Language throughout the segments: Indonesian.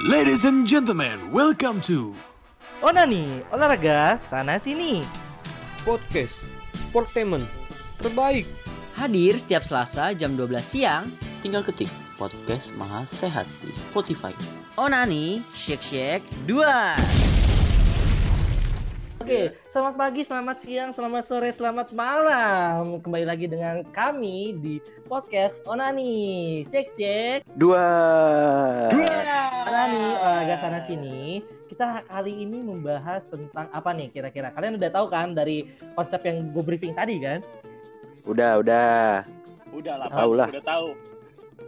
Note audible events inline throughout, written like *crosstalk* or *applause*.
Ladies and gentlemen, welcome to Onani, olahraga sana sini. Podcast Sportainment terbaik. Hadir setiap Selasa jam 12 siang. Tinggal ketik podcast Maha Sehat di Spotify. Onani, Shake Shake 2. Oke, selamat pagi, selamat siang, selamat sore, selamat malam. Kembali lagi dengan kami di podcast Onani. Shake shake. Dua. Onani, olahraga sana sini. Kita kali ini membahas tentang apa nih kira-kira? Kalian udah tahu kan dari konsep yang gue briefing tadi kan? Udah, udah. Udah lah, Tahu lah. udah tahu.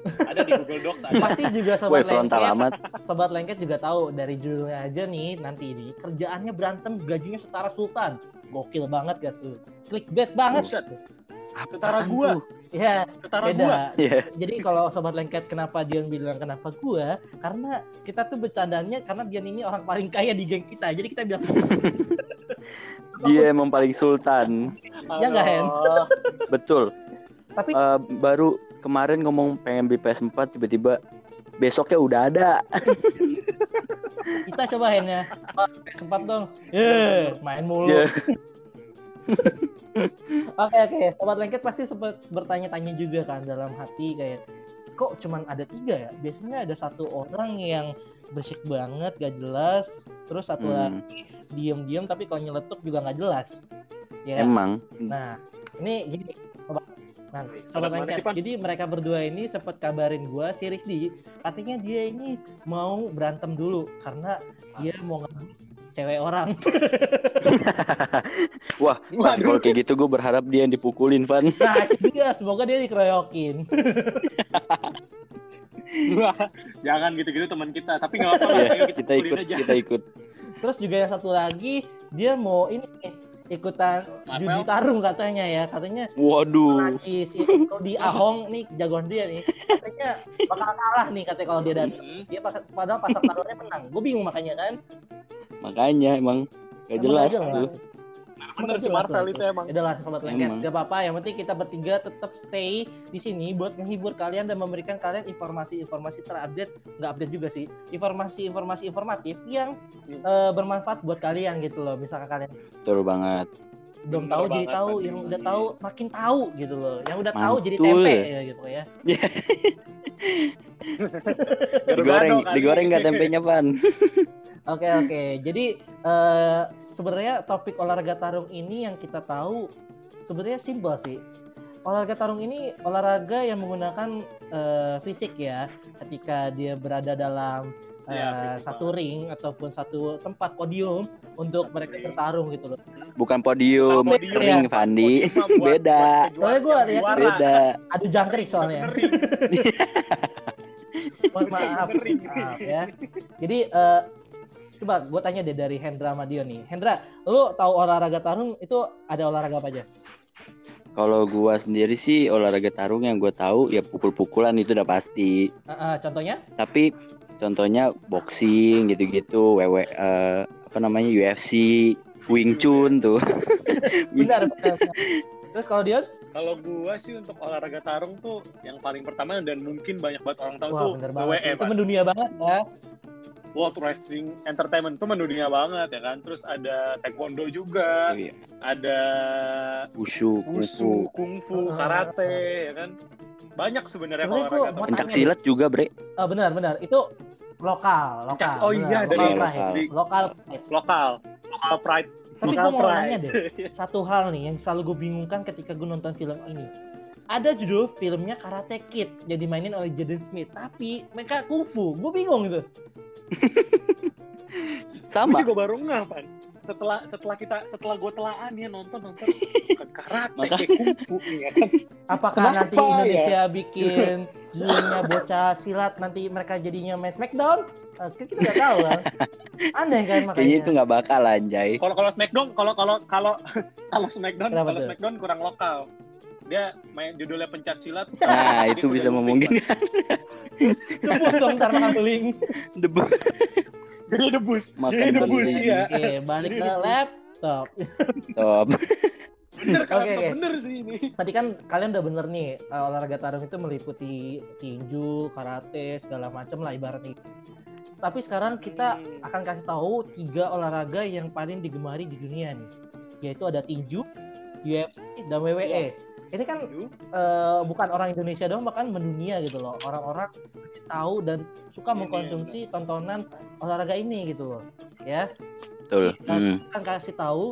Ada di Google Docs ada. Pasti juga sobat frontal lengket, amat. sobat lengket juga tahu dari judulnya aja nih nanti ini kerjaannya berantem gajinya setara sultan. Gokil banget gak tuh? Clickbait banget. Buset. Apaan Setara gua. tuh? Ya, Setara beda. gua. Iya. Jadi kalau sobat lengket kenapa Dion bilang kenapa gua? Karena kita tuh bercandanya karena Dion ini orang paling kaya di geng kita. Jadi kita bilang *laughs* Dia emang paling sultan. Ya nggak, Hen? Betul. tapi Eh, baru kemarin ngomong pengen beli PS4 tiba-tiba besoknya udah ada. kita coba Hennya. Sempat dong. Eh, main mulu. Iya. *laughs* Oke oke, sobat lengket pasti sempat bertanya-tanya juga kan dalam hati kayak kok cuman ada tiga ya? Biasanya ada satu orang yang bersik banget, gak jelas, terus satu Hmm. lagi diem-diem tapi kalau nyeletuk juga nggak jelas. Ya. Emang. Nah, ini gini. Nah, Sobat sobat lengket. Jadi mereka berdua ini sempat kabarin gua si Rizdi, katanya dia ini mau berantem dulu karena dia mau ngambil cewek orang. *laughs* Wah, Van, kalau kayak gitu gue berharap dia yang dipukulin, Van. Nah, dia semoga dia dikeroyokin. *laughs* Wah, Jangan gitu-gitu teman kita, tapi nggak apa-apa. Iya, kita pukulin ikut, aja. kita ikut. Terus juga yang satu lagi dia mau ini ikutan Marvel? judi tarung katanya ya, katanya Waduh. lagi si di Ahong nih jagoan dia nih, katanya bakal kalah nih katanya kalau dia datang. Mm-mm. Dia pas, padahal pasar taruhnya menang. Gue bingung makanya kan. Makanya emang gak Emang jelas nggak tuh. Bener sih Marvel lah itu emang. Ya Udahlah sobat lengket, gak apa-apa. Yang penting kita bertiga tetap stay di sini buat menghibur kalian dan memberikan kalian informasi-informasi terupdate, nggak update juga sih, informasi-informasi informatif yang Hmm. eh, bermanfaat buat kalian gitu loh. Misalkan kalian Betul banget. belum tahu jadi tahu, yang udah tahu makin tahu gitu loh. Yang udah tahu jadi Mantul. tempe ya gitu ya. *laughs* Digoreng, kali. digoreng gak tempenya, Van? *laughs* Oke oke. Jadi eh sebenarnya topik olahraga tarung ini yang kita tahu sebenarnya simpel sih. Olahraga tarung ini olahraga yang menggunakan eh, fisik ya. Ketika dia berada dalam eh, Iya, fisik satu ring ataupun satu tempat podium untuk mereka Ring. bertarung gitu loh. Bukan podium, Bukan podium. ring, Fandi. Podium *laughs* Beda. Soalnya lihat- juara. Beda. Adu jangkrik soalnya. *laughs* Mohon maaf. Maaf ya. Jadi eh, coba gue tanya deh dari Hendra Madion nih. Hendra, lu tahu olahraga tarung itu ada olahraga apa aja? Kalau gua sendiri sih olahraga tarung yang gua tahu ya pukul-pukulan itu udah pasti. Eh, eh, contohnya? Tapi contohnya boxing gitu-gitu, WW eh, apa namanya UFC, Wing Chun tuh. *laughs* Benar, benar, benar. Terus kalau Dion? Kalau gua sih untuk olahraga tarung tuh yang paling pertama dan mungkin banyak banget orang tahu Wah, tuh bener. WWE. Itu mendunia banget ya. World Wrestling Entertainment itu mendunia banget ya kan. Terus ada taekwondo juga, Iya. ada Wushu, wushu, kungfu, kungfu, Ah, karate ya kan. Banyak sebenarnya Sebenarnya olahraga pencak silat juga, Bre. Ah, benar, benar. Itu lokal, lokal. Pencak- oh benar. iya, lokal dari- pride. dari- lokal pride. lokal, lokal pride. Tapi gue Lokal mau pride. nanya deh, *laughs* satu hal nih yang selalu gue bingungkan ketika gue nonton film ini. Ada judul filmnya Karate Kid yang dimainin oleh Jaden Smith, tapi mereka kungfu. Gue bingung gitu. *laughs* Sama. Gue baru ngeh, Pan. Setelah setelah kita setelah gue telaah nih ya, nonton nonton bukan karate Maka- kayak kungfu nih ya kan. Apakah Kenapa nanti ya? Indonesia bikin judulnya bocah silat nanti mereka jadinya main Smackdown? Eh, kita nggak tahu kan. *laughs* Aneh kan makanya. Kayaknya itu nggak bakal anjay. Kalau kalau Smackdown kalau kalau kalau *laughs* kalau Smackdown Kenapa kalau? Smackdown kurang lokal. Dia main judulnya pencak silat. *laughs* Nah, itu bisa memungkinkan. Debus dong ntar makan beling. Debu. Pak. Jadi debus. Makan Jadi debus ya. Oke, balik ke laptop. Top. Bener kan? Oke, oke. Bener sih ini. Tadi kan kalian udah bener nih eh, olahraga tarung itu meliputi tinju, karate, segala macam lah ibaratnya. tapi sekarang kita Hmm. akan kasih tahu tiga olahraga yang paling digemari di dunia nih. Yaitu ada tinju, UFC, dan WWE. Ini kan eh, bukan orang Indonesia doang, bahkan mendunia gitu loh. Orang-orang tahu dan suka Iya, mengkonsumsi tontonan olahraga ini gitu loh. Ya, Betul. Hmm. kita akan kasih tahu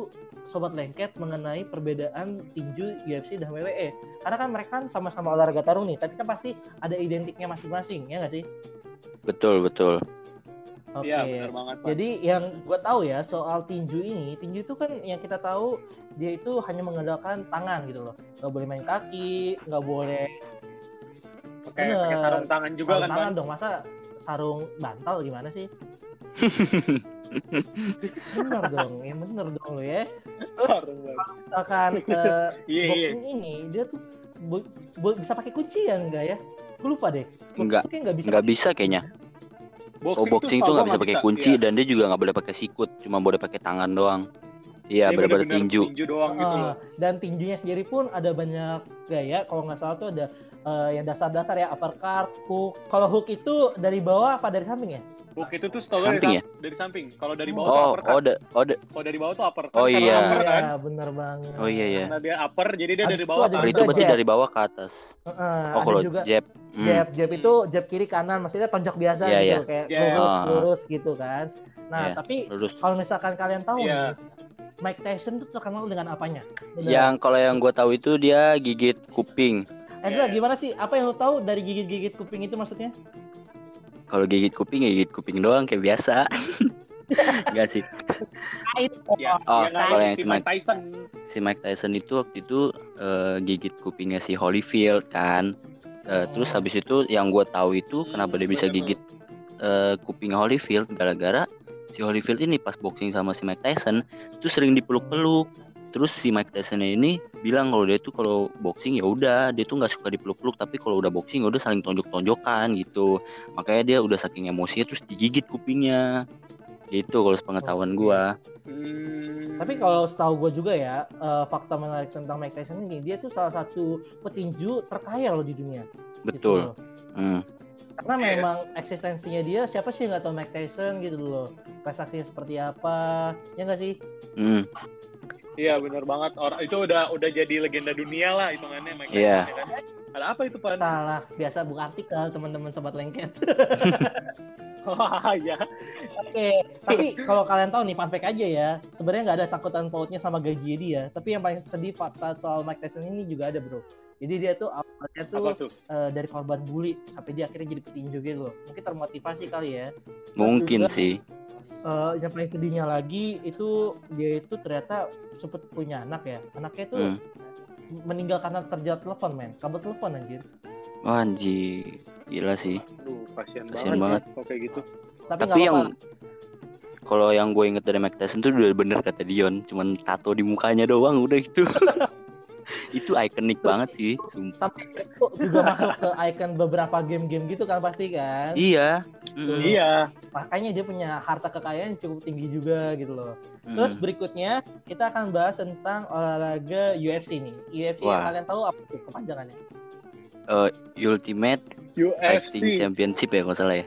sobat lengket mengenai perbedaan tinju, UFC dan WWE. Karena kan mereka kan sama-sama olahraga tarung nih, tapi kan pasti ada identiknya masing-masing, ya nggak sih? Betul, betul. Oke. Iya, benar banget, Pak. Jadi yang gue tahu ya soal tinju ini, tinju itu kan yang kita tahu dia itu hanya mengandalkan tangan gitu loh. Nggak boleh main kaki, nggak boleh Pakai Bener. pakai sarung tangan juga sarung kan, tangan Pan? dong. Masa sarung bantal gimana sih? *laughs* bener dong, ya bener dong lo ya. Banget. Misalkan eh, *laughs* Iya, iya. boxing ini dia tuh bo- bo- bisa pakai kunci ya enggak ya? Gue lupa deh. Enggak. Kayak nggak bisa. Nggak bisa kayaknya. Oh, boxing itu nggak bisa pakai kunci dan dia juga nggak boleh pakai sikut, cuma boleh pakai tangan doang. Iya, benar-benar tinju. Tinju doang gitu Ah, loh. dan tinjunya sendiri pun ada banyak gaya. Kalau nggak salah tuh ada eh, yang dasar-dasar ya uppercut, hook. Kalau hook itu dari bawah apa dari samping ya? Hook itu tuh setahu dari, Samping sam- dari samping. Kalau dari bawah tuh Oh, uppercut. oh, da- oh, da- Kalau dari bawah tuh uppercut. Oh, iya. upper kan. Iya, bener banget. oh iya ya. Karena dia upper, jadi dia Habis dari itu bawah itu juga atas. berarti jab. dari bawah ke atas. Heeh, Oh, kalau juga jab. hmm. jab, jab itu jab kiri kanan, maksudnya tonjok biasa Iya, gitu, iya. kayak Jab. lurus, Ah. lurus gitu kan. Nah, Iya. tapi kalau misalkan kalian tahu Iya. nih, Mike Tyson tuh terkenal dengan apanya? Bener. Yang kalau yang gue tahu itu dia gigit kuping. Endra, Iya. gimana sih? Apa yang lo tahu dari gigit-gigit kuping itu maksudnya? Kalau gigit kuping ya gigit kuping doang kayak biasa. *laughs* Enggak sih. Ya, Oh, yang kalau yang si Mike Tyson. Si Mike Tyson itu waktu itu eh, gigit kupingnya si Holyfield kan. Eh, Terus Oh. habis itu yang gue tahu itu kenapa dia bisa bener. gigit eh, kuping Holyfield gara-gara si Holyfield ini pas boxing sama si Mike Tyson itu sering dipeluk-peluk. Terus si Mike Tyson ini bilang kalau dia tuh kalau boxing ya udah dia tuh nggak suka dipeluk-peluk tapi kalau udah boxing ya udah saling tonjok-tonjokan gitu. Makanya dia udah saking emosinya terus digigit kupingnya. Gitu kalau sepengetahuan gua. Hmm. Tapi kalau setahu gue juga ya, eh, fakta menarik tentang Mike Tyson ini, dia tuh salah satu petinju terkaya loh di dunia. Gitu Betul. loh. Hmm. Karena Iya. memang eksistensinya dia, siapa sih nggak tahu Mike Tyson gitu loh. Prestasinya seperti apa, ya nggak sih? Hmm. Iya benar banget. Orang itu udah udah jadi legenda dunia lah hitungannya Mike Tyson, Iya. ya kan? Ada apa itu Pan? Salah, biasa buka artikel teman-teman sobat lengket. *laughs* Wah, ya. Oke, tapi kalau kalian tahu nih fun fact aja ya, sebenarnya nggak ada sangkutan pautnya sama gaji dia. Tapi yang paling sedih fakta soal Mike Tyson ini juga ada bro. Jadi dia tuh awalnya tuh Apa tuh? eh, dari korban bully sampai dia akhirnya jadi petinju gitu loh. Mungkin termotivasi kali ya. Mungkin juga- sih. Eh, yang paling sedihnya lagi itu dia itu ternyata sempat punya anak ya. Anaknya tuh Hmm. meninggal karena terjerat telepon men. Kabel telepon anjir. Wah, anjir. Gila sih. Aduh, kasihan, Kasihan banget. banget. ya, kayak gitu. Tapi, Tapi yang kalau yang gue inget dari Mike Tyson tuh udah bener kata Dion, cuman tato di mukanya doang udah gitu. *laughs* itu ikonik banget sih, sumpah. sampai itu juga masuk ke icon beberapa game-game gitu kan pasti kan. Iya. Mm, Iya. makanya dia punya harta kekayaan yang cukup tinggi juga gitu loh. mm. Terus berikutnya kita akan bahas tentang olahraga UFC nih. UFC yang Wah. kalian tahu apa tuh kepanjangannya? Eh, Ultimate Fighting UFC. Championship ya kalau salah ya.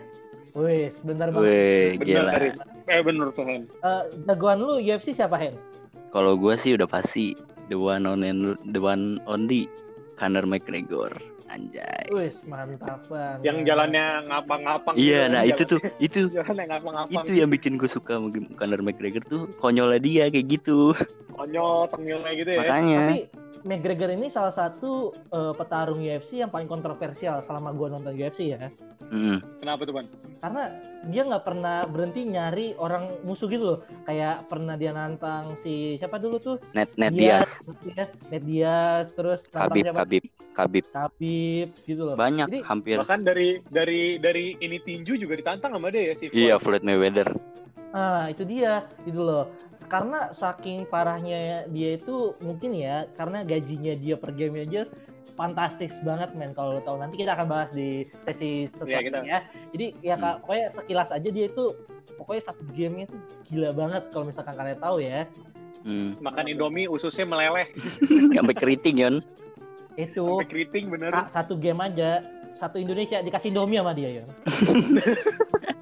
Wih, sebentar banget. Wih, Bener, gila. Karin. Eh bener tuh Hen. Eh, jagoan lu UFC siapa Hen? Kalau gue sih udah pasti the one on and the one only Conor McGregor. Anjay. Wih, mantap banget. Yang jalannya ngapang-ngapang. Iya, gitu, nah itu tuh, itu Jalannya ngapang-ngapang. itu yang bikin gue suka sama Conor McGregor tuh konyolnya dia kayak gitu. Konyol, tengilnya gitu ya. Makanya. Tapi McGregor ini salah satu eh, petarung UFC yang paling kontroversial selama gua nonton UFC ya. Mm, Kenapa tuh, Pan? Karena dia nggak pernah berhenti nyari orang musuh gitu loh. Kayak pernah dia nantang si siapa dulu tuh? Net Net Diaz, Diaz, ya, Ned Diaz, terus Khabib, siapa? Khabib, Khabib. Khabib gitu loh. Banyak Jadi- hampir. Bahkan dari dari dari ini tinju juga ditantang sama dia ya si Floyd. Iya, Floyd Mayweather. Ah, itu dia, gitu loh. Karena saking parahnya dia itu mungkin ya, karena gajinya dia per game aja fantastis banget men kalau lo tahu nanti kita akan bahas di sesi setelah kita- ini ya. Jadi ya Hmm. Kak, pokoknya sekilas aja dia itu pokoknya satu gamenya tuh gila banget kalau misalkan kalian tahu ya. Hmm. Makan Indomie ususnya meleleh *laughs* Sampai keriting kan. Itu sampai keriting bener. Kak, satu game aja satu Indonesia dikasih Indomie sama dia ya. *laughs*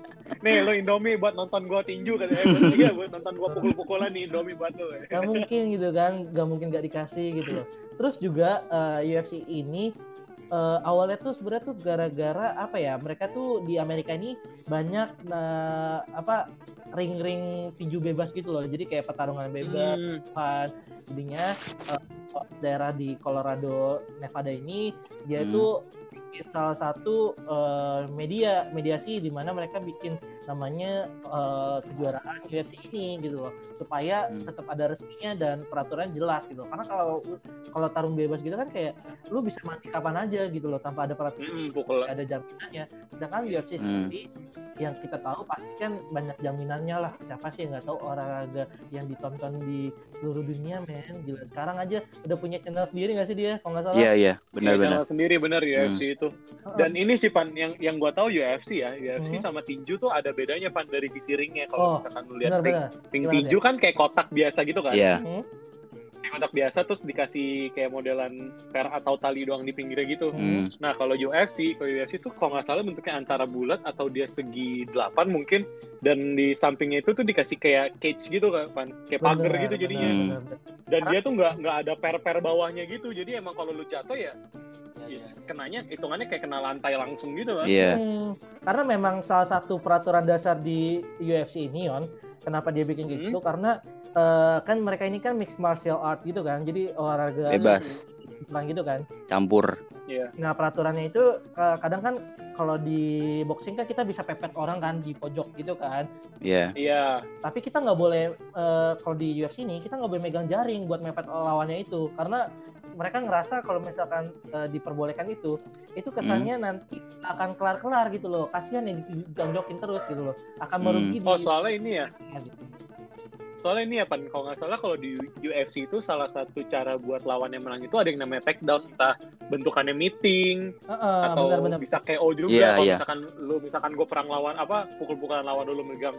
nih lo Indomie buat nonton gua tinju katanya iya *laughs* buat nonton gua pukul-pukulan nih Indomie buat lo Gak mungkin *laughs* gitu kan, gak mungkin gak dikasih gitu loh. Terus juga eh, UFC ini eh, awalnya tuh sebenarnya tuh gara-gara apa ya? Mereka tuh di Amerika ini banyak eh, apa ring-ring tinju bebas gitu loh. Jadi kayak pertarungan bebas, Hmm, kan. Jadinya eh, daerah di Colorado, Nevada ini dia Hmm. bikin salah satu eh, media mediasi di mana mereka bikin namanya eh, kejuaraan UFC ini gitu loh supaya Hmm. tetap ada resminya dan peraturan jelas gitu loh. karena kalau kalau tarung bebas gitu kan kayak lu bisa mati kapan aja gitu loh tanpa ada peraturan hmm, pukul ada jaminannya sedangkan UFC Hmm. sendiri yang kita tahu pasti kan banyak jaminannya lah siapa sih yang nggak tahu olahraga yang ditonton di seluruh dunia men gila sekarang aja udah punya channel sendiri nggak sih dia kalau nggak salah Iya iya Iya, benar-benar. channel sendiri bener UFC itu Heeh. dan ini sih pan yang yang gua tahu UFC ya UFC Hmm. sama tinju tuh ada bedanya pan dari sisi ringnya Oh, kalau misalkan lu lihat ring, ring tinju kan kayak kotak biasa gitu kan Iya. Hmm. kotak biasa terus dikasih kayak modelan per atau tali doang di pinggirnya gitu Hmm. Nah kalau UFC, kalau UFC itu kalau nggak salah bentuknya antara bulat atau dia segi delapan mungkin, dan di sampingnya itu tuh dikasih kayak cage gitu kan, kayak pagar gitu jadinya. Hmm. benar, benar. Dan dia tuh nggak nggak ada per-per bawahnya gitu, jadi emang kalau lu jatuh ya. Kenanya hitungannya kayak kena lantai langsung gitu kan. Iya. Hmm, karena memang salah satu peraturan dasar di UFC ini on kenapa dia bikin Hmm. gitu karena eh, kan mereka ini kan mixed martial art gitu kan jadi olahraga Bebas. perang gitu kan Campur. Iya. nah peraturannya itu eh, kadang kan kalau di boxing kan kita bisa pepet orang kan di pojok gitu kan Iya. Iya. tapi kita nggak boleh eh, kalau di UFC ini kita nggak boleh megang jaring buat mepet lawannya itu karena mereka ngerasa kalau misalkan eh, diperbolehkan itu itu kesannya Hmm. nanti akan kelar-kelar gitu loh kasihan yang ditonjokin terus gitu loh akan Hmm. merugi di Oh soalnya ini ya, gitu. Soalnya ini ya pan, kalau nggak salah kalau di UFC itu salah satu cara buat lawan yang menang itu ada yang namanya takedown, entah bentukannya meeting, Heeh, atau benar-benar bisa KO juga Iya, kalau iya. misalkan lu misalkan gue perang lawan apa pukul-pukulan lawan dulu megang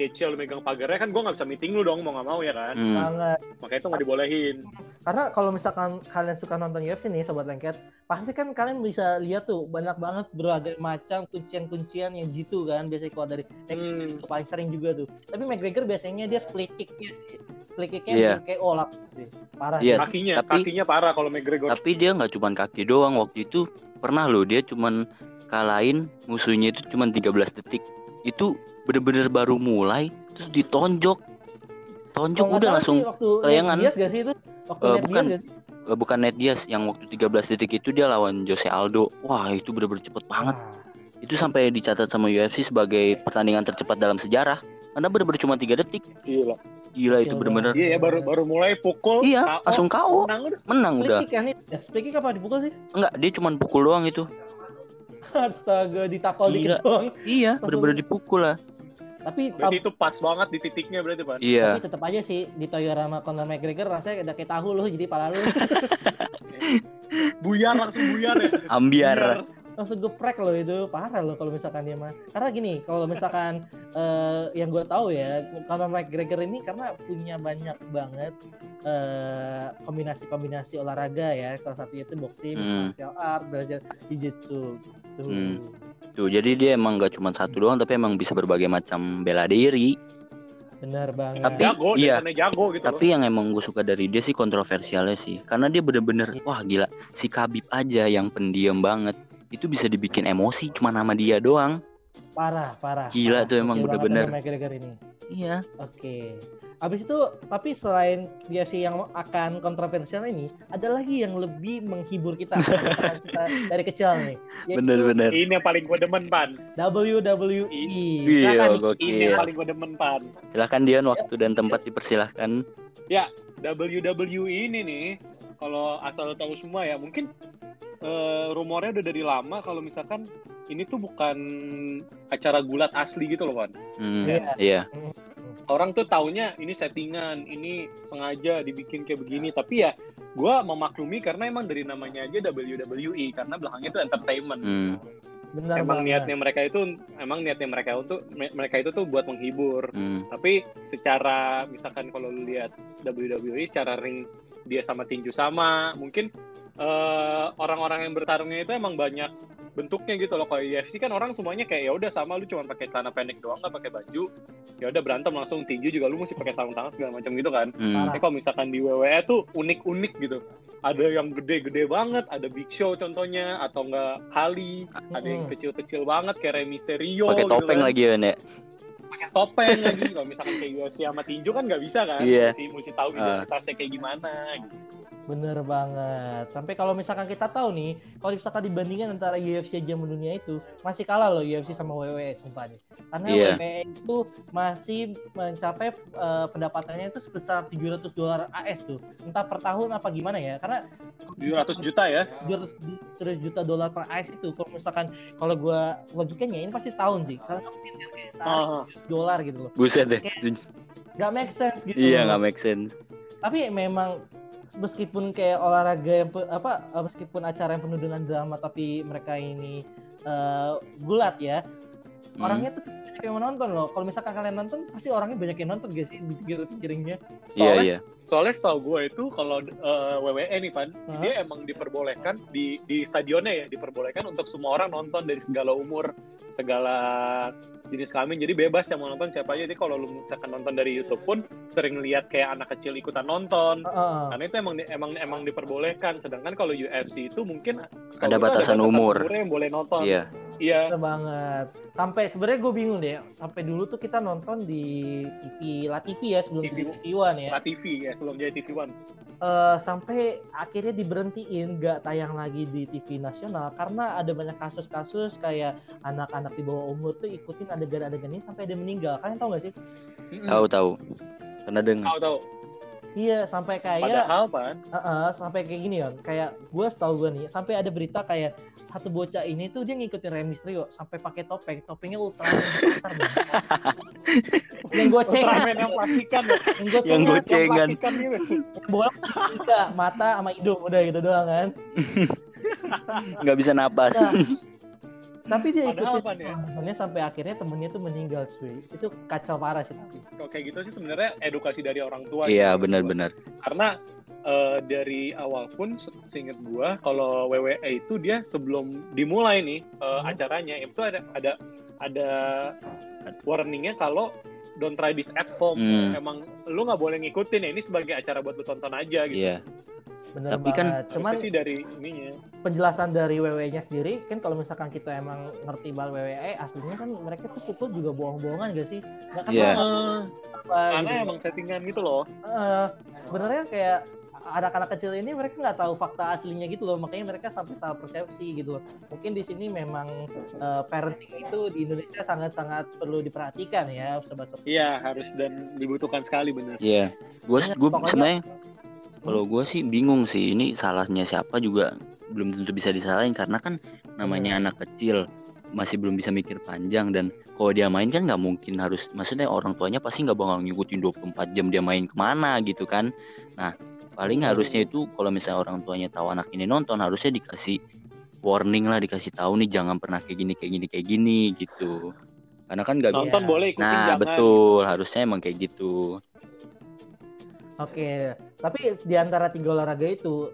kece lu megang pagarnya kan gue nggak bisa meeting lu dong mau nggak mau ya kan Hmm. makanya itu nggak dibolehin karena kalau misalkan kalian suka nonton UFC nih sobat lengket pasti kan kalian bisa lihat tuh banyak banget berbagai macam kuncian-kuncian yang jitu kan biasanya keluar dari McGregor Hmm. itu paling sering juga tuh tapi McGregor biasanya dia split kicknya sih split kicknya KO lah sih. parah sih. kakinya tapi- kakinya parah kalau McGregor Tapi dia nggak cuman kaki doang waktu itu pernah loh dia cuman kalahin musuhnya itu cuman 13 detik. Itu bener-bener baru mulai terus ditonjok. Tonjok Kalau nggak udah langsung sih waktu kelayangan. Nate Diaz gak sih itu waktu Nate bukan. Diaz gak sih? Eh, bukan Nate Diaz yang waktu 13 detik itu dia lawan Jose Aldo. Wah, itu bener-bener cepet banget. Ah, Itu sampai dicatat sama UFC sebagai pertandingan tercepat dalam sejarah. Karena bener-bener cuma 3 detik. gila Gila itu Gila bener-bener. iya ya baru baru mulai pukul Iya, KO, langsung KO. menang udah Menang split udah. kick kan itu ya, split kick apa dipukul sih Enggak, dia cuman pukul doang itu. astaga ditakol dikit doang Iya, bener-bener dipukul lah. Tapi berarti itu pas banget di titiknya berarti pan Iya. tapi tetap aja sih di Toyota sama Conor McGregor rasanya udah kayak tahu loh jadi pala lu *laughs* buyar langsung buyar ya Ambiar. langsung geprek loh itu parah loh kalau misalkan dia mah karena gini kalau misalkan eh, yang gue tahu ya Conor McGregor ini karena punya banyak banget eh, kombinasi-kombinasi olahraga ya salah satunya itu boxing, Hmm. martial art, belajar jiu-jitsu tuh Hmm. Tuh, jadi dia emang gak cuma satu doang tapi emang bisa berbagai macam bela diri. benar banget Tapi- jago iya. jago gitu Tapi yang emang gue suka dari dia sih kontroversialnya sih. Karena dia bener-bener wah gila si Khabib aja yang pendiam banget itu bisa dibikin emosi cuma nama dia doang. parah parah Gila parah. tuh emang bener-bener. Iya. Oke. Abis itu, tapi selain UFC yang akan kontroversial ini, ada lagi yang lebih menghibur kita, *laughs* kita dari kecil nih. Bener-bener. ini yang paling gue demen pan WWE. Iya, Silakan, ini yang paling gue demen pan Silahkan Dion waktu dan tempat dipersilahkan. WWE ini nih kalau asal tahu semua ya mungkin eh, rumornya udah dari lama kalau misalkan ini tuh bukan acara gulat asli gitu loh kan Hmm, Iya. iya. Orang tuh taunya ini settingan ini sengaja dibikin kayak begini tapi ya gua memaklumi karena emang dari namanya aja WWE karena belakangnya itu entertainment Hmm. Benar emang banget. niatnya mereka itu emang niatnya mereka untuk mereka itu tuh buat menghibur Hmm. tapi secara misalkan kalau lu lihat WWE secara ring dia sama tinju sama mungkin eh, orang-orang yang bertarungnya itu emang banyak bentuknya gitu loh. Kalau UFC kan orang semuanya kayak ya udah sama lu cuma pakai celana pendek doang nggak pakai baju. Ya udah berantem langsung tinju juga lu mesti pakai sarung tangan segala macam gitu kan. Hmm. Tapi kalau misalkan di WWE tuh unik-unik gitu. Ada yang gede-gede banget, ada Big Show contohnya, atau enggak Kali, ada yang Mm-mm. kecil-kecil banget kayak Rey Mysterio. Pakai gitu topeng kan. lagi ya, Nek. Pakai topeng lagi. Kalau misalkan kayak UFC sama tinju kan nggak bisa kan. Iya. Mesti, mesti tahu Ah. identitasnya kayak gimana. Gitu. Bener banget. Sampai kalau misalkan kita tahu nih, kalau misalkan dibandingkan antara UFC aja sama dunia itu, masih kalah loh UFC sama WWE sumpah nih. Karena Iya. WWE itu masih mencapai eh, pendapatannya itu sebesar 700 dolar AS tuh. Entah per tahun apa gimana ya. Karena 700 juta ya. 200 juta dolar per AS itu kalau misalkan kalau gua logikanya ini pasti setahun sih. Karena mungkin kan kayak sehari dolar gitu loh. Buset deh. Gak make sense gitu. Iya, loh. nggak make sense. tapi memang meskipun kayak olahraga yang apa eh, meskipun acara yang penuh dengan drama tapi mereka ini eh, gulat ya. Orangnya tuh banyak yang menonton loh kalau misalkan kalian nonton pasti orangnya banyak yang nonton guys sih di tiga piringnya Iya, Soalnya- iya. Soalnya setahu gue itu kalau eh, WWE nih Pan, Hah? dia emang diperbolehkan di di stadionnya ya diperbolehkan untuk semua orang nonton dari segala umur, segala jenis kelamin. Jadi bebas yang mau nonton siapa aja. Jadi kalau lu misalkan nonton dari YouTube pun sering lihat kayak anak kecil ikutan nonton. Heeh. Karena itu emang emang emang diperbolehkan. Sedangkan kalau UFC itu mungkin Ada gue batasan umur. umurnya yang boleh nonton. Iya. Iya. Bener banget sampai sebenarnya gue bingung deh sampai dulu tuh kita nonton di TV La TV ya sebelum TV. TV One ya La TV ya sebelum jadi TV One. Eh, sampai akhirnya diberhentiin gak tayang lagi di TV nasional karena ada banyak kasus-kasus kayak anak-anak di bawah umur tuh ikutin adegan-adegan ini sampai ada yang meninggal kalian tau gak sih. Tahu tahu. Pernah dengar. Tahu tahu. Iya sampai kayak Padahal Pan, Heeh, sampai kayak gini ya kayak gue setahu gue nih sampai ada berita kayak satu bocah ini tuh dia ngikutin Rey Mysterio sampai pakai topeng topengnya Ultraman besar banget. *laughs* yang gue cek Ultraman yang plastikan ya. yang gue Yang gocengan. plastikan gitu. bola tiga mata sama hidung udah gitu doang kan *laughs* Nggak bisa napas. Nah, tapi dia Padahal ikutin Pan, ya? temennya sampai akhirnya temennya tuh meninggal cuy itu kacau parah sih tapi Kalau kayak gitu sih sebenarnya edukasi dari orang tua. Iya, benar-benar. Karena eh, dari awal pun se- seingat gua kalau WWE itu dia sebelum dimulai nih eh, Hmm. acaranya itu ada ada ada warningnya kalau don't try this at home. Hmm. Emang lu nggak boleh ngikutin ya ini sebagai acara buat lu tonton aja gitu. Iya. Bener Tapi kan- banget cuman Harusnya sih dari ininya. penjelasan dari WWE-nya sendiri kan kalau misalkan kita emang ngerti bal WWE aslinya kan mereka tuh pukul juga bohong-bohongan gak sih nggak kenal Iya. Eh, apa karena gitu. emang settingan gitu loh. Eh, sebenarnya kayak anak-anak kecil ini mereka nggak tahu fakta aslinya gitu loh makanya mereka sampai salah persepsi gitu loh mungkin di sini memang eh, parenting itu di Indonesia sangat-sangat perlu diperhatikan ya sobat-sobat Iya harus dan dibutuhkan sekali bener. Iya. Gue Banyak, gue pokoknya- sebenarnya kalau gue sih bingung sih ini salahnya siapa juga belum tentu bisa disalahin karena kan namanya anak kecil masih belum bisa mikir panjang dan kalau dia main kan nggak mungkin harus maksudnya orang tuanya pasti nggak bakal ngikutin 24 jam dia main ke mana gitu kan. Nah paling Hmm. harusnya itu kalau misalnya orang tuanya tahu anak ini nonton harusnya dikasih warning lah dikasih tahu nih jangan pernah kayak gini kayak gini kayak gini gitu. Karena kan nggak Nonton boleh ikutin nah jangan. betul harusnya emang kayak gitu Oke, tapi di antara tiga olahraga itu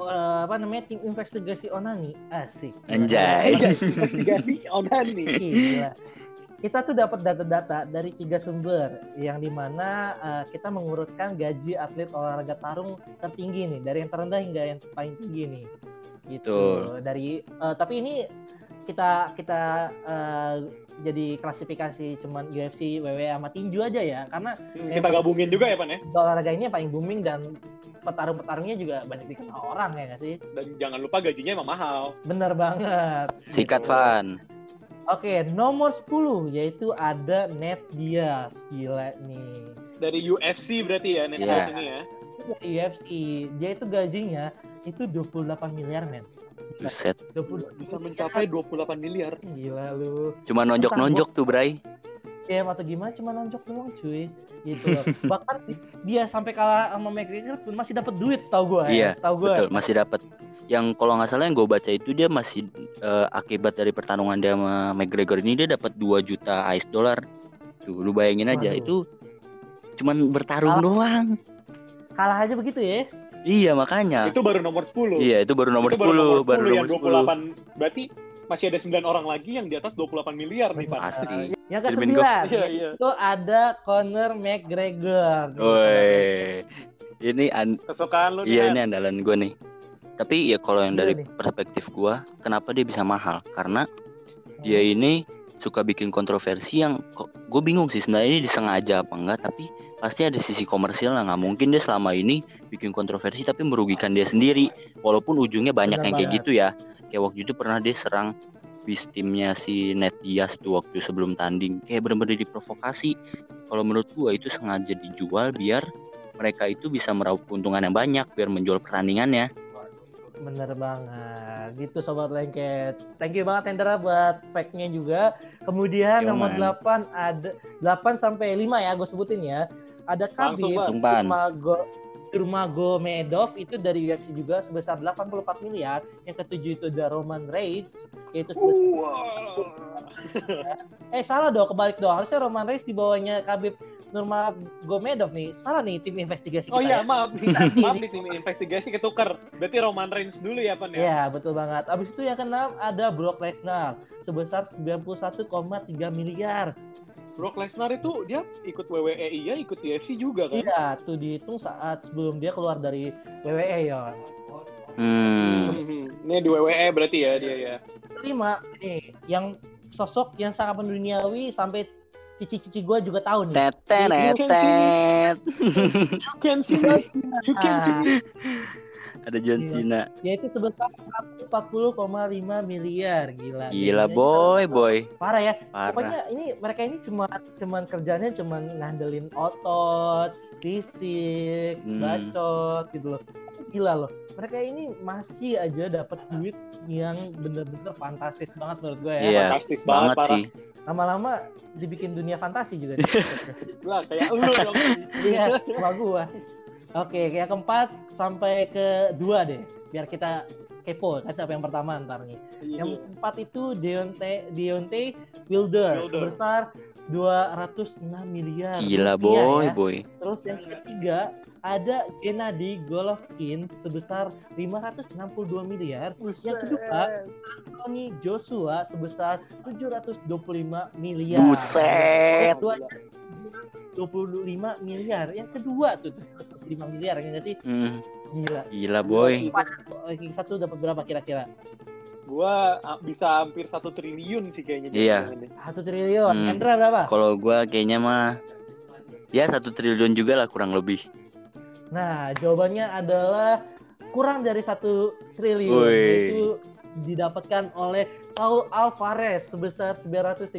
eh, apa namanya tim investigasi onani asik. Anjay. Investigasi onani. *laughs* Gila. Kita tuh dapat data-data dari tiga sumber yang di mana eh, kita mengurutkan gaji atlet olahraga tarung tertinggi nih dari yang terendah hingga yang paling tinggi nih. Gitu. Betul. Dari eh, tapi ini kita kita eh, jadi klasifikasi cuman UFC, WWE sama tinju aja ya karena Kita gabungin juga ya Pan ya. olahraga ini yang paling booming dan petarung-petarungnya juga banyak dikenal orang ya nggak sih? Dan jangan lupa gajinya emang mahal. Bener banget. sikat. Van Oke, nomor 10 yaitu ada Ned Diaz. Gila nih. Dari UFC berarti ya net Iya. ini ya. UFC, dia itu gajinya itu 28 miliar, men. Buset 20 Bisa mencapai 28 miliar. Gila lu. Cuma nonjok-nonjok tuh, Bray. Ya atau gimana cuma nonjok doang, cuy. Gitu loh. *laughs* Bahkan dia sampai kalah sama McGregor pun masih dapat duit setahu gua Iya, ya. Setahu gua. Betul, masih dapat. Yang kalau nggak salah yang gue baca itu dia masih eh, akibat dari pertarungan dia sama McGregor ini dia dapat 2 juta AS dollar. Tuh, lu bayangin aja Waduh. itu cuman bertarung Kalah. doang. Kalah aja begitu ya. Iya makanya. Itu baru nomor 10. Iya itu baru nomor itu 10 baru nomor 10, baru yang nomor 28. Berarti masih ada 9 orang lagi yang di atas 28 miliar nih, Pak. Pasti. Yang ke sembilan Iya, iya. itu ada Conor McGregor. Woi. Ini an- Kesukaan lu nih. iya ini andalan gue nih. Tapi ya kalau yang Iya dari perspektif gua, kenapa dia bisa mahal? Karena dia ini suka bikin kontroversi yang kok gue bingung sih sebenarnya ini disengaja apa enggak tapi pasti ada sisi komersial lah nggak mungkin dia selama ini bikin kontroversi tapi merugikan dia sendiri walaupun ujungnya banyak Benar yang kayak gitu ya kayak waktu itu pernah dia serang bis timnya si Ned Diaz tuh waktu sebelum tanding kayak bener-bener diprovokasi kalau menurut gua itu sengaja dijual biar mereka itu bisa meraup keuntungan yang banyak biar menjual pertandingannya Bener banget. Gitu Sobat Lengket. Thank you banget Hendra buat fact-nya juga. Kemudian Yo, nomor man. 8 ada 8 sampai 5 ya gue sebutin ya. Ada Bang. Sumpah. Nurmago Nurmagomedov itu dari UFC juga sebesar 84 miliar. Yang ketujuh itu ada Roman Reigns yaitu sebesar Eh salah dong, kebalik dong. Harusnya Roman Reigns di bawahnya Khabib Nurmagomedov nih. Salah nih tim investigasi Oh kita iya, ya. maaf. Kita *laughs* maaf ini. nih tim investigasi ketukar. Berarti Roman Reigns dulu ya, Pan ya? Iya betul banget. Abis itu yang keenam ada Brock Lesnar sebesar 91,3 miliar. Brock Lesnar itu dia ikut WWE iya, ikut UFC juga kan? Iya, tuh dihitung saat sebelum dia keluar dari WWE ya. hmm Mhm. Ini di WWE berarti ya dia ya. Kelima nih, yang sosok yang sangat menduniawi sampai cici-cici gue juga tahu nih. tetenetet You can see me. You can see me. Ada John Iya. Cena Yaitu sebesar 140,5 miliar. Gila. gila boy boy Parah ya. parah Pokoknya ini mereka ini cuma cuman kerjanya cuman ngandelin otot, fisik, Hmm. bacot gitu loh. Gila loh. Mereka ini masih aja dapat duit yang bener-bener fantastis banget menurut gue ya. iya Fantastis banget, banget parah. sih Lama-lama dibikin dunia fantasi juga. *laughs* Lah kayak lu dong. Iya, sama gua. Oke, yang keempat sampai ke dua deh. Biar kita kepo kan siapa yang pertama ntar nih. Yang keempat itu Deontay Deontay Wilder, Wilder. sebesar 206 miliar. gila rupiah boy ya. boy Terus yang ketiga ada Gennady Golovkin sebesar 562 miliar. Yang kedua Tony Joshua sebesar 725 miliar. buset Yang kedua 25 miliar. Yang kedua tuh 25 miliar ya nggak sih? Hmm, Gila. gila boy Ranking satu dapat berapa kira-kira? Gua bisa hampir satu triliun sih kayaknya. Iya. Satu triliun. Hmm. Hendra berapa? kalau gua kayaknya mah ya satu triliun juga lah kurang lebih Nah, jawabannya adalah kurang dari satu triliun. Woi. Yaitu didapatkan oleh Saul Alvarez sebesar 913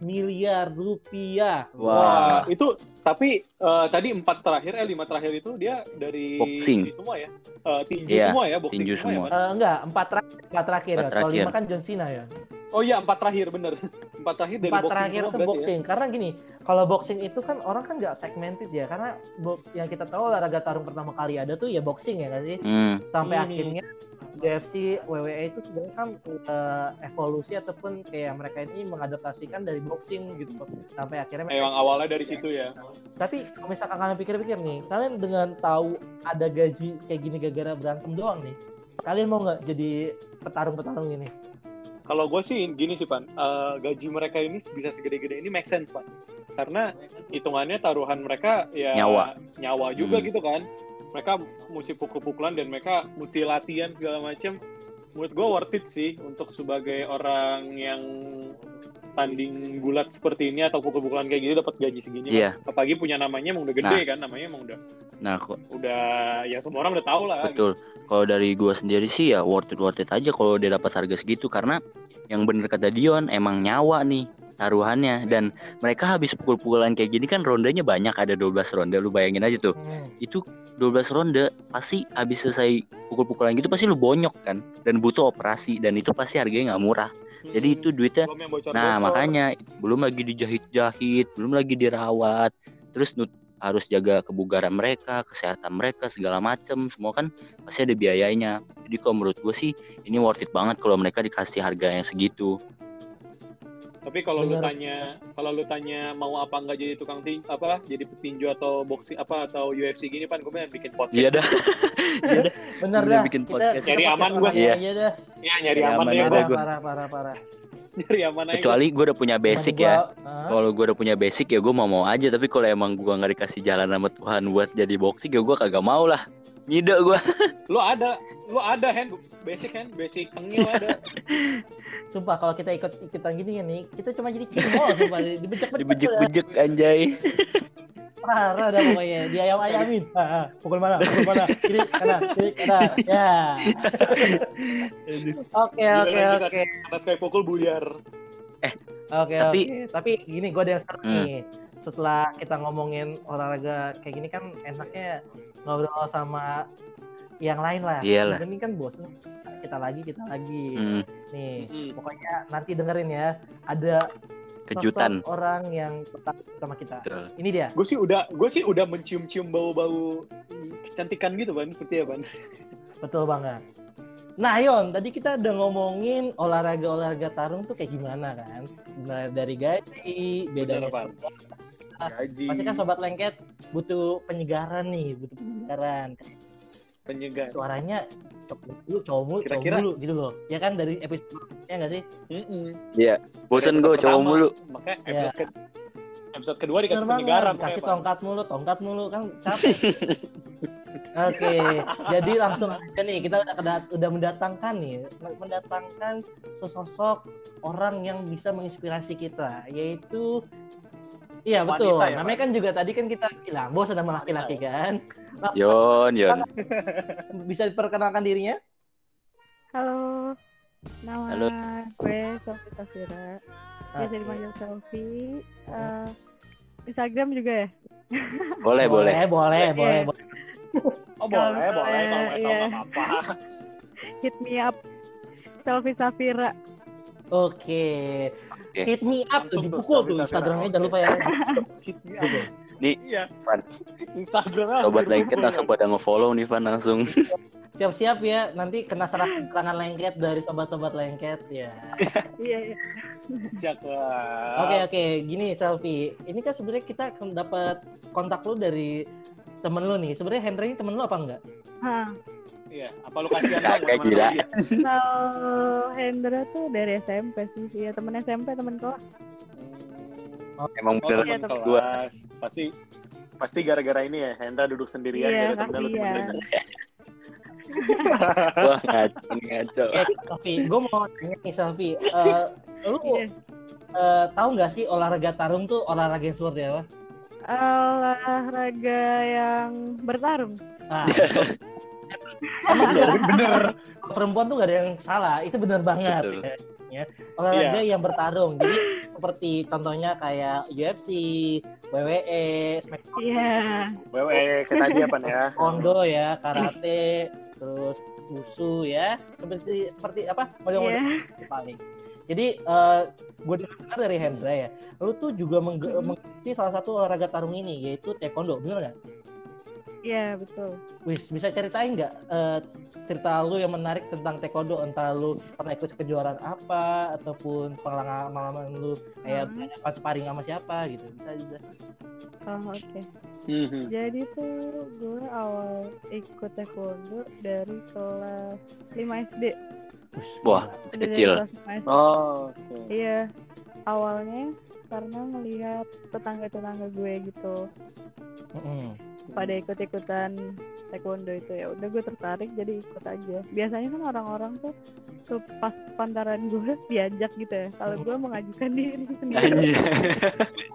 miliar rupiah. wah Wah, itu tapi eh, tadi empat terakhir eh lima terakhir itu dia dari Boxing. semua ya. Eh, tinju Iya, semua ya, boxing tinju semua. semua. ya? Eh, enggak, empat terakhir, empat terakhir. Empat ya. Kalau lima kan John Cena ya. Oh iya, empat terakhir bener. *laughs* Empat terakhir dari empat boxing terakhir semua itu ya. boxing karena gini kalau boxing itu kan orang kan nggak segmented ya karena yang kita tahu olahraga tarung pertama kali ada tuh ya boxing ya kan sih hmm, sampai Hmm. akhirnya UFC WWE itu sebenarnya kan eh, evolusi ataupun kayak mereka ini mengadaptasikan dari boxing gitu sampai akhirnya mereka- Emang awalnya dari situ ya. tapi kalau misalkan kalian pikir-pikir nih kalian dengan tahu ada gaji kayak gini gara-gara berantem doang nih kalian mau nggak jadi petarung-petarung ini Kalau gue sih gini sih Pan, Eh, gaji mereka ini bisa segede-gede ini make sense Pan. Karena hitungannya taruhan mereka ya Nyawa. nyawa juga Hmm. gitu kan. Mereka mesti pukul-pukulan dan mereka mesti latihan segala macam. Menurut gue worth it sih untuk sebagai orang yang tanding gulat seperti ini atau pukul-pukulan kayak gini dapat gaji segini. Pan. Iya. Apalagi punya namanya emang udah gede kan, namanya emang udah nah kok udah ya semua orang udah tahu lah. betul kalau dari gua sendiri sih ya worth it worth it aja kalau dia dapat harga segitu karena yang bener kata Dion emang nyawa nih taruhannya. Dan mereka habis pukul-pukulan kayak gini kan rondenya banyak ada 12 ronde. Lu bayangin aja tuh. Hmm. itu 12 ronde pasti habis selesai pukul-pukulan gitu pasti lu bonyok kan. Dan butuh operasi dan itu pasti harganya nggak murah. Hmm. jadi itu duitnya Belum yang bocor-bocor. nah makanya belum lagi dijahit-jahit belum lagi dirawat. Terus nut- harus jaga kebugaran mereka kesehatan mereka segala macem. Semua kan pasti ada biayanya. Jadi kalau menurut gue sih ini worth it banget kalau mereka dikasih harga yang segitu Tapi kalau lu tanya, kalau lu tanya mau apa nggak jadi tukang tin apa jadi petinju atau boxing apa atau UFC gini pan gue pengen bikin podcast. Iya dah. *laughs* Iya dah. Bener dah. bikin Kita, podcast. Nyari kita aman orang Iya. aja dah. Ya nyari Nyari aman aman ya aja gua. Parah, parah, parah, parah. Nyari aman aja. Kecuali gue udah punya basic ya. gua, Kalau gue udah punya basic ya gue mau mau aja. Tapi kalau emang gue nggak dikasih jalan sama Tuhan buat jadi boxing ya gue kagak mau lah. Ngide gue. *laughs* Lu ada, lu ada hand basic hand basic tengil ada. *laughs* Sumpah kalau kita ikut ikutan gini nih, kita cuma jadi cimol sumpah *laughs* dibejek-bejek. Dibejek-bejek anjay. Parah dah pokoknya, di ayam-ayamin. Ah, ah, pukul mana? Pukul mana? Kiri, kanan, kiri, kanan. Ya. Oke, oke, oke. Atas kayak pukul buyar. Oke, Tapi- oke. Tapi gini gue ada yang seru Hmm. nih. Setelah kita ngomongin olahraga kayak gini kan enaknya ngobrol sama yang lain lah. Iyalah. Ini kan bosen. Kita lagi, kita lagi. Hmm, Nih, Hmm. pokoknya nanti dengerin ya. Ada kejutan. sosok orang yang tetap sama kita. Betul. Ini dia. Gue sih udah, gue sih udah mencium-cium bau-bau kecantikan gitu kan, seperti ya ban. Betul banget. Nah, Yon, tadi kita udah ngomongin olahraga-olahraga tarung tuh kayak gimana kan? Dari gaji, bedanya. Ah, Gaji, Pasti kan sobat lengket butuh penyegaran nih, butuh penyegaran. penyegar. Suaranya cowok dulu, cowok mulu, cowok Kira-kira- dulu gitu loh. Ya kan dari episode ya nggak sih? Iya. Bosen gue cowok mulu. Makanya Ya. episode, ke- episode kedua dikasih Bener penyegaran. dikasih Pan. tongkat mulu, tongkat mulu kan capek. *laughs* Oke, jadi langsung aja nih kita udah udah mendatangkan nih, mendatangkan sesosok orang yang bisa menginspirasi kita, yaitu Iya Wanita betul. ya, Namanya kan juga tadi kan kita bilang bos sama laki-laki kan. Langsung Yon, Yon. bisa diperkenalkan dirinya? Halo, nama Halo. gue Sofi Tafira. Biasa dipanggil Sofi. Eh, Instagram juga ya? *laughs* Boleh, boleh. boleh, boleh, boleh, boleh. Oh boleh, Kalau boleh. Kalau salah iya. apa-apa. *laughs* Hit me up. Sofi Safira. Oke. Oke. Hit me up tuh dipukul tuh. Instagramnya jangan lupa ya. *laughs* Hit me up. Nih, Iya. Pan. Instagramnya Sobat langsung lengket langsung pada nge-follow nih Van langsung. *laughs* Siap-siap ya, nanti kena serangan serangan lengket dari sobat-sobat lengket ya. *laughs* Iya, iya. Cakep. Oke oke, gini selfie. Ini kan sebenarnya kita dapat kontak lu dari temen lu nih. Sebenarnya Henry ini temen lu apa enggak? Hah. Iya, apa lu kasihan Kagak, sama gila. Kalau Hendra tuh dari SMP sih. Iya, temen SMP, temen kelas. Emang Oh, bener Iya, temen gua. kelas. Pasti pasti gara-gara ini ya, Hendra duduk sendirian Iya, gara temennya lu temenin. *laughs* Wah, ngaco, ngaco. Oke, Selfie, gue mau tanya nih Selfie. Eh, lu Iya. eh, tahu nggak sih olahraga tarung tuh olahraga yang seperti apa? Olahraga yang bertarung. Nah, *laughs* emang *laughs* Iya, bener. bener. perempuan tuh gak ada yang salah. Itu benar banget. Betul. Ya. Olahraga Iya. yang bertarung. Jadi seperti contohnya kayak UFC, WWE, SmackDown, tadi apa nih ya? Kondo ya, karate, terus wusu ya. Seperti seperti apa? Model-model Iya. paling. Jadi gue dengar dari Hendra ya, lu tuh juga mengge- mengikuti salah satu olahraga tarung ini yaitu taekwondo, bener nggak? Iya, betul. Wis bisa ceritain nggak eh, cerita lu yang menarik tentang taekwondo? Entah lu pernah ikut kejuaraan apa ataupun pengalaman lu kayak Hmm. pas sparring sama siapa gitu? Bisa dijelasin? Oh, oke. Mhm. Jadi tuh gue awal ikut taekwondo dari kelas 5 SD. Wah, kecil. kelas 5 SD. Oh, oke. Iya, awalnya karena ngelihat tetangga-tetangga gue gitu Mm-mm. Pada ikut-ikutan taekwondo itu ya udah gue tertarik jadi ikut aja biasanya kan orang-orang tuh ke pas pantaran gue *laughs* diajak gitu ya kalau gue mengajukan diri *laughs* sendiri Anjir.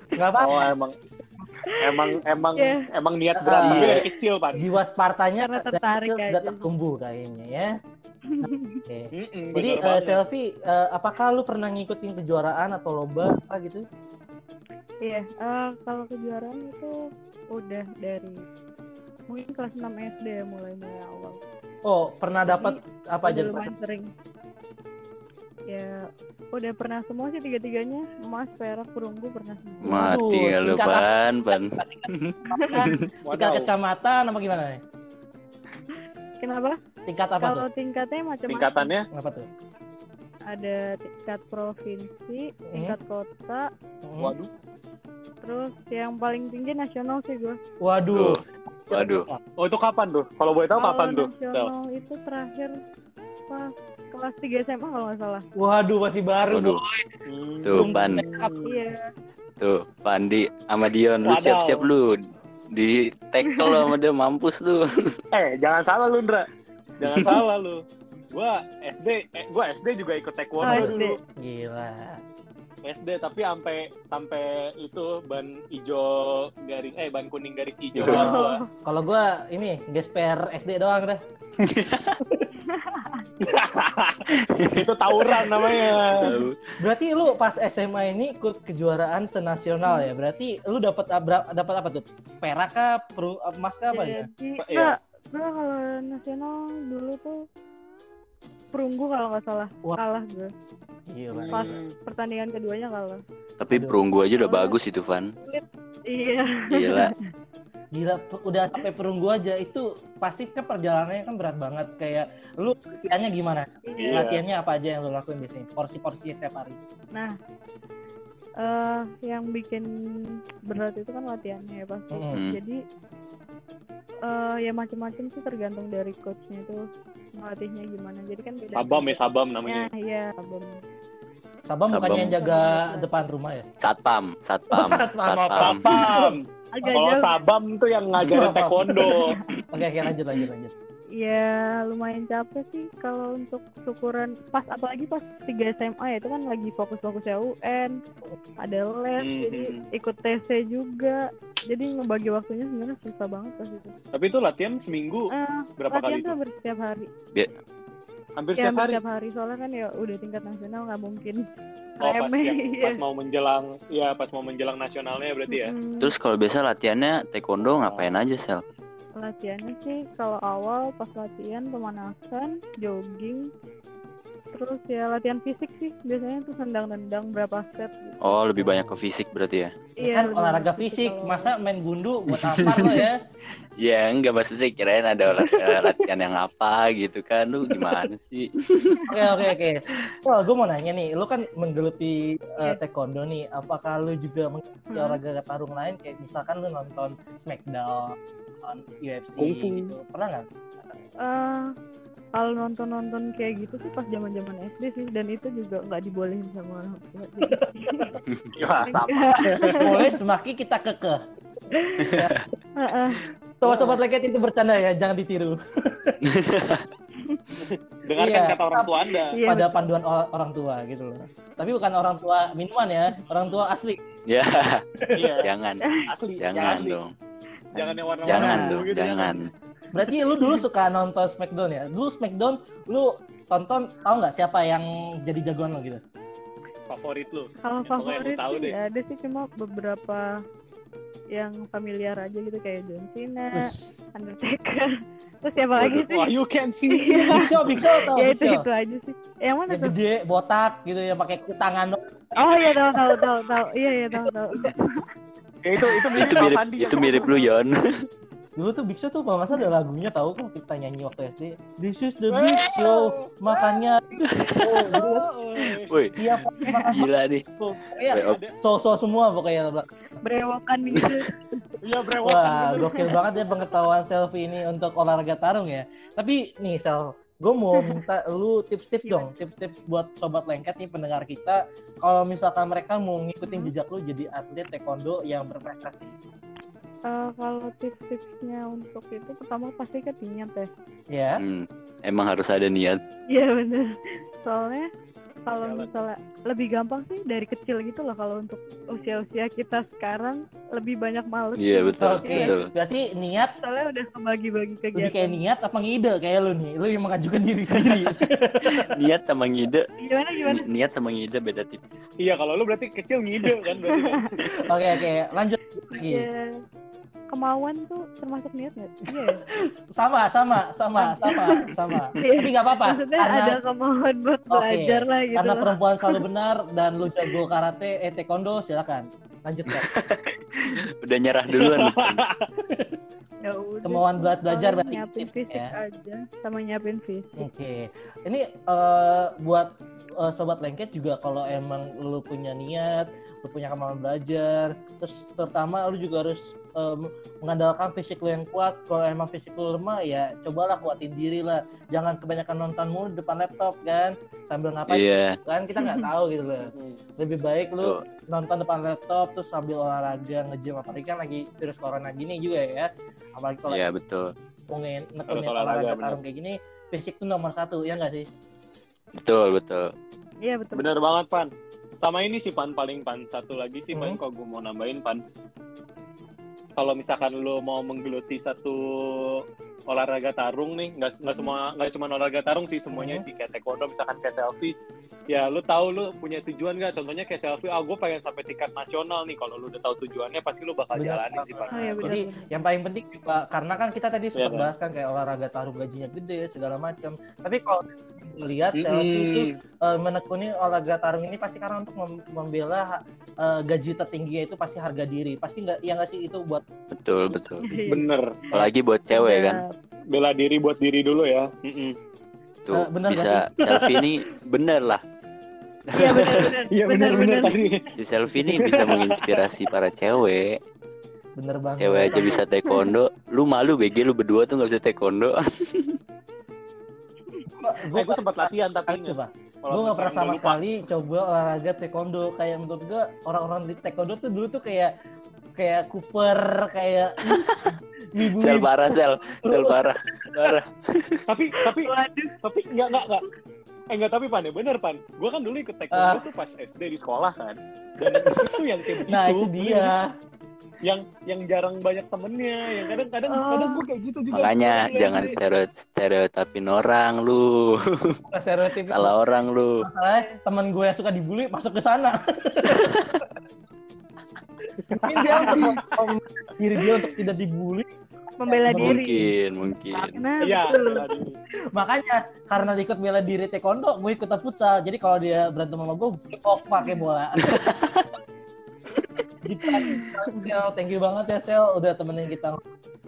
Nggak apa? Oh, emang emang emang Iya. emang niat berantem Iya. dari kecil, Pan. Jiwa Spartanya Karena dari tertarik kecil sudah aja. tertumbuh kayaknya ya. Oke. *laughs* Mm-mm, Jadi bener eh, selfie, eh, apakah lu pernah ngikutin kejuaraan atau lomba apa gitu? iya eh, kalau kejuaraan itu udah dari mungkin kelas 6 SD ya mulai mulai awal. Oh, pernah dapat apa aja? lumayan sering. Ya udah pernah semua sih tiga-tiganya. Emas perak perunggu pernah semua. Mati ya lu, Pan, Pan. *laughs* Tingkat kecamatan apa gimana nih? kenapa? Tingkat apa kalau tingkatnya macam-macam. Tingkatannya? Apa tuh? ada tingkat provinsi, tingkat kota, Hmm. Waduh. Terus yang paling tinggi nasional sih gue. Waduh. Waduh. Oh itu kapan tuh? Kalau boleh tahu kapan tuh? Nasional itu terakhir pas kelas 3 SMA kalau nggak salah. Waduh masih baru. Waduh. Hmm. Tuh, Pan. Iya. Tuh, Pandi sama Dion, lu siap-siap lu. Di tackle lo sama dia mampus tuh. *laughs* Eh jangan salah lu Ndra. Jangan salah lu. Gua SD, eh, gua SD juga ikut taekwondo Oh, SD. dulu. Gila. SD tapi sampai sampai itu ban hijau garis eh ban kuning garis hijau Oh. doang gua. Kalau gua ini gesper SD doang dah. *laughs* itu tawuran namanya. Berarti lu pas SMA ini ikut kejuaraan senasional ya? Berarti lu dapat dapat apa tuh? Perak kah, peru, emas kah apa ya? Jadi, Pak, iya. enggak, enggak kalau nasional dulu tuh perunggu kalau nggak salah Wah. kalah gue. Gila. Pas Hmm. pertandingan keduanya kalah. Tapi perunggu aja udah bagus itu, Van. Iya. Gila. *laughs* Gila, udah sampai perunggu aja itu pasti kan perjalanannya kan berat banget kayak lu latihannya gimana? Iya. Latihannya apa aja yang lu lakuin biasanya? Porsi-porsi setiap hari. Nah, eh yang bikin berat itu kan latihannya ya pasti. Mm-mm. Jadi eh ya macam-macam sih tergantung dari coachnya itu ngelatihnya gimana. Jadi kan beda. Sabam ya sabam namanya. Nah, iya, sabam. Sabam Sabam. bukannya yang jaga depan rumah ya? Satpam, satpam, Oh, satpam. satpam. Sabam. Agak Kalau sabam tuh yang ngajarin Apa? taekwondo. *laughs* Oke, oke lanjut lanjut lanjut. Ya lumayan capek sih kalau untuk syukuran pas apalagi pas 3 SMA ya itu kan lagi fokus-fokusnya UN, ada les, Mhm. jadi ikut TC juga. Jadi ngebagi waktunya sebenarnya susah banget pas itu. Tapi itu latihan seminggu Eh, berapa latihan kali tuh itu? hampir setiap hari. Hampir Ya, setiap hari. setiap hari soalnya kan ya udah tingkat nasional nggak mungkin Oh, pas, iya. pas mau menjelang, ya pas mau menjelang nasionalnya berarti ya. Mm-mm. Terus kalau biasa latihannya taekwondo ngapain aja, Sel? latihannya sih kalau awal pas latihan pemanasan, jogging, terus ya latihan fisik sih biasanya tuh tendang-tendang berapa set gitu. Oh, lebih banyak ke fisik berarti ya? Ya kan lebih olahraga fisik, kalau- masa main gundu buat apa lo ya? *laughs* Ya, enggak maksudnya kirain ada olah- eh, latihan yang apa gitu kan. Lu gimana sih? Oke oke oke. Well, gue mau nanya nih, lu kan menggeluti uh, Iya. taekwondo nih, apakah lu juga mengikuti Hmm. olahraga tarung lain kayak misalkan lu nonton Smackdown, nonton UFC Kungfu. gitu, pernah nggak? Eh, kalau nonton-nonton kayak gitu sih pas zaman-zaman SD sih dan itu juga nggak dibolehin sama orang tua. *laughs* Ya, sama. *laughs* Boleh semakin kita kekeh. *laughs* Heeh. Sobat-sobat leket itu bercanda ya, jangan ditiru. Dengarkan Iya. kata orang tua Anda. Iya, Pada betul. panduan orang tua gitu loh. Tapi bukan orang tua minuman ya, orang tua asli. Ya, Iya, jangan. asli. Jangan asli. dong. Jangan yang warna-warna Jangan Warna. dong, gitu, jangan. Berarti lu dulu suka nonton Smackdown ya? Dulu Smackdown lu tonton tahu nggak siapa yang jadi jagoan lo gitu? Favorit lu. Kalau favorit tahu sih ada sih cuma beberapa yang familiar aja gitu kayak John Cena, Terus Undertaker. Terus siapa lagi sih? Wah, you can see. Big Show, Big Show tau ya Big itu Show? itu aja sih. Yang mana Yang tuh? gede, botak gitu ya pakai tangan. Oh iya tahu tahu tahu tahu. Iya iya tahu tahu. Ya, *laughs* itu itu mirip Itu mirip itu mirip lu, Yon. *laughs* Dulu tuh Big Show tuh kalau nggak salah ada lagunya tahu kan kita nyanyi waktu SD. This is the Big Show, makannya oh, gitu *laughs* kan. Woi, Iya, gila nih. Iya, Woi, so-so semua pokoknya. Berewokan gitu. *laughs* Iya, brewokan Wah, gokil banget ya pengetahuan selfie ini untuk olahraga tarung ya. Tapi nih Sel, gue mau *laughs* minta lu tips-tips dong, tips-tips buat sobat lengket nih pendengar kita. Kalau misalkan mereka mau ngikutin jejak lu jadi atlet taekwondo yang berprestasi. Eh, kalau tips-tipsnya untuk itu pertama pasti kan niat ya. Ya, Hmm, emang harus ada niat. Iya bener. Soalnya kalau misalnya lebih gampang sih dari kecil gitu loh kalau untuk usia-usia kita sekarang lebih banyak males. Iya, betul, oke. betul. Berarti niat Soalnya udah kebagi-bagi lebih kayak kegiatan. niat apa ngide kayak lu nih. Lu yang mengajukan diri sendiri. *laughs* Niat sama ngide, Gimana gimana? niat sama ngide beda tipis. Iya, kalau lu berarti kecil ngide kan berarti. *laughs* Oke, oke, lanjut lagi. Ya, kemauan tuh termasuk niat nggak? Iya. ya? Sama, sama, sama, sama, sama. *laughs* Iya. Tapi nggak apa-apa. Maksudnya Karena ada kemauan buat Oke, belajar lah gitu. karena perempuan selalu *laughs* benar dan lu jago karate, eh taekwondo, silakan. Lanjut, Kak. *laughs* Udah nyerah duluan. lu. Ya udah. Kemauan buat belajar berarti nyiapin fisik ya. aja sama nyiapin fisik. Oke, ini eh, buat eh, sobat lengket juga kalau emang lu punya niat, lu punya kemauan belajar, terus terutama lu juga harus em, mengandalkan fisik lu yang kuat. Kalau emang fisik lu lemah ya cobalah kuatin diri lah. Jangan kebanyakan nonton mulu di depan laptop kan, sambil ngapain Iya. kan kita nggak *laughs* tahu gitu loh. Lebih baik lu Tuh. nonton depan laptop terus sambil olahraga nge-gym apalagi kan lagi virus corona gini juga ya. Apalagi kalau Iya betul. Harus nekunin olahraga, olahraga bener. tarung kayak gini, fisik tuh nomor satu ya nggak sih? Betul betul. Iya betul. Bener banget, Pan. Sama ini sih, Pan, paling Pan. Satu lagi sih, Hmm. paling kalau gue mau nambahin, Pan. Kalau misalkan lo mau menggeluti satu olahraga tarung nih, nggak nggak semua nggak cuma olahraga tarung sih semuanya Hmm. sih kayak taekwondo misalkan kayak selfie. Ya lu tahu lu punya tujuan nggak? Contohnya kayak selfie, ah gue pengen sampai tingkat nasional nih. Kalau lu udah tahu tujuannya, pasti lu bakal Bener. jalanin sih, Pan. Oh iya. Jadi yang paling penting juga karena kan kita tadi sempat kan? bahas kan kayak olahraga tarung gajinya gede segala macam. Tapi kalau melihat selfie itu eh, menekuni olahraga tarung ini pasti karena untuk mem- membela eh, gaji tertingginya itu pasti harga diri. Pasti nggak ya nggak sih itu buat Betul betul. *laughs* Iya. Bener. Apalagi buat cewek kan. Bela diri buat diri dulu ya. Mm-mm. Tuh Eh, bener bisa selfie ini bener lah. Iya benar benar. *laughs* Iya bener-bener tadi. Si selfie ini bisa menginspirasi para cewek. bener banget. Cewek aja bisa taekwondo. Lu malu BG lu berdua tuh nggak bisa taekwondo. Gue *laughs* Eh, gue sempat latihan tapi pak. Kalau Gue nggak pernah sama lupa. sekali coba olahraga taekwondo. Kayak menurut gue orang-orang di taekwondo tuh dulu tuh kayak kayak Cooper kayak *laughs* wibu Sel parah sel, sel parah, parah. Tapi tapi Waduh. tapi enggak enggak enggak. Eh enggak tapi pan ya bener pan. Gue kan dulu ikut taekwondo tuh pas SD di sekolah kan. Dan itu yang kayak begitu. Nah itu dia. Yang yang jarang banyak temennya. Yang kadang-kadang Oh. kadang gue kayak gitu juga. Makanya jangan SD. stereo stereotipin orang lu. Stereotip. Salah orang lu. Masalahnya temen gue yang suka dibully masuk ke sana. *laughs* Mungkin dia untuk mem- diri dia untuk tidak dibully. Membela diri. Mungkin, mungkin. Nah, diri. Makanya karena dia ikut bela diri taekwondo, gue ikut futsal. Jadi kalau dia berantem sama gue, kok pakai bola. *laughs* gitu. Sel, thank you banget ya Sel udah temenin kita.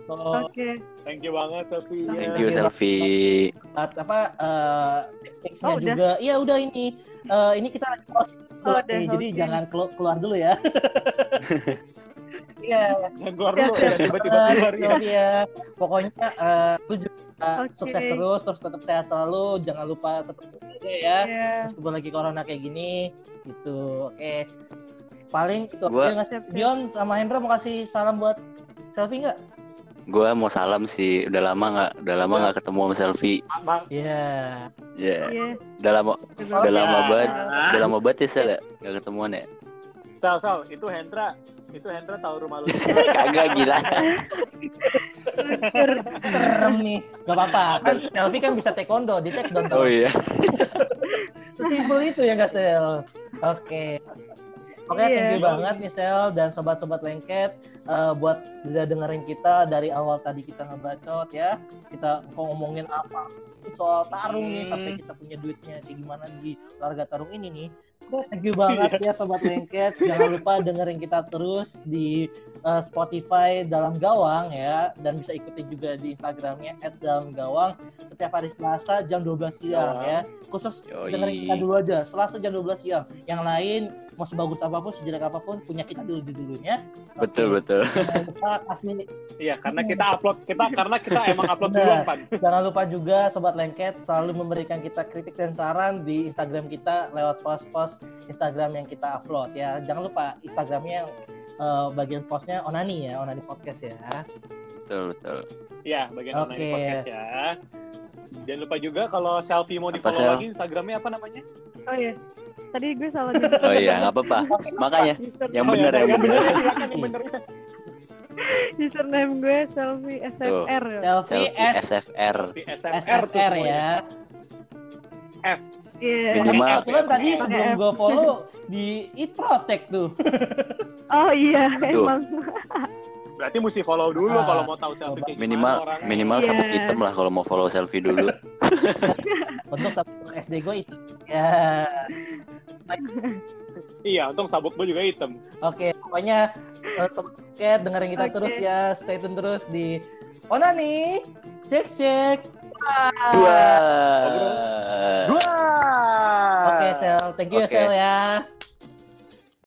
Oh, Oke. Thank you banget Sofi. Thank you selfie. apa eh tips-tipsnya Oh, juga. Iya udah ini. Eh, ini kita lagi dulu Oh, jadi oke. jangan kelu- keluar dulu ya. Iya. *laughs* Dan keluar dulu ya *laughs* tiba-tiba keluar ya. Sylvia. Pokoknya eh, lu juga Oke. sukses terus, terus tetap sehat selalu. Jangan lupa tetap ya. Iya. Meskipun lagi corona kayak gini, gitu. Oke. Paling itu Gua- aja nggak sih? Siap, siap. Dion sama Hendra mau kasih salam buat selfie nggak? Gua mau salam sih. Udah lama nggak, udah lama nggak ketemu sama selfie. Iya. Ya, Iya. udah lama, udah lama Ya. banget, udah lama banget ya sel ya, nggak ketemuan ya. Sal, Sal, itu Hendra. Itu Hendra tahu rumah lu. *laughs* Kagak gila. Serem nih. Gak apa-apa. Kan selfie kan bisa taekwondo, di take down. Oh iya. Sesimpel itu ya nggak Sel? Oke. Oke, Iya. thank you banget Sel dan sobat-sobat lengket eh, buat udah dengerin kita dari awal tadi kita ngebacot ya. Kita ngomongin apa soal tarung nih Hmm. sampai kita punya duitnya kayak gimana di olahraga tarung ini nih. Thank you banget ya sobat lengket. Jangan lupa dengerin kita terus di eh, Spotify dalam gawang ya dan bisa ikutin juga di Instagramnya @dalamgawang setiap hari Selasa jam 12 siang ya. Khusus Yoi. dengerin kita dulu aja Selasa jam 12 siang. Yang lain mau sebagus apa pun, sejelek apa pun punya kita dulu di dulunya. Betul betul. Jangan lupa kasih Iya, karena kita upload kita *laughs* karena kita emang upload Bener. duluan, Pan. Jangan lupa juga Sobat Lengket selalu memberikan kita kritik dan saran di Instagram kita lewat post-post Instagram yang kita upload ya. Jangan lupa Instagramnya eh, bagian postnya Onani ya, Onani Podcast ya. Betul betul. Iya, bagian Oke. online podcast ya. Jangan lupa juga kalau selfie mau di Apa, follow Sel? lagi Instagramnya apa namanya? Oh iya. Tadi gue salah nyebut. Oh iya, nggak apa-apa. Makanya yang Oh, benar ya, yang yang benar. yang bener. username gue selfie SFR. Selfie SFR. SFR, tuh SFR ya. Iya. Minimal. Kebetulan tadi sebelum gue follow di Iprotect tuh. *laughs* Oh iya, Tuh. emang. Berarti mesti follow dulu Ah, kalau mau tahu selfie kayak Minimal orangnya. minimal Iya. sabuk hitam lah kalau mau follow selfie dulu. *laughs* Untuk sabuk SD gue itu. Ya. Iya, untung sabuk gue juga hitam. Oke, pokoknya eh, Lengket dengerin kita Oke. terus ya. Stay tune terus di Onani, shake shake. Dua. Dua. Oke, Sel. Thank you ya, Oke. Sel ya.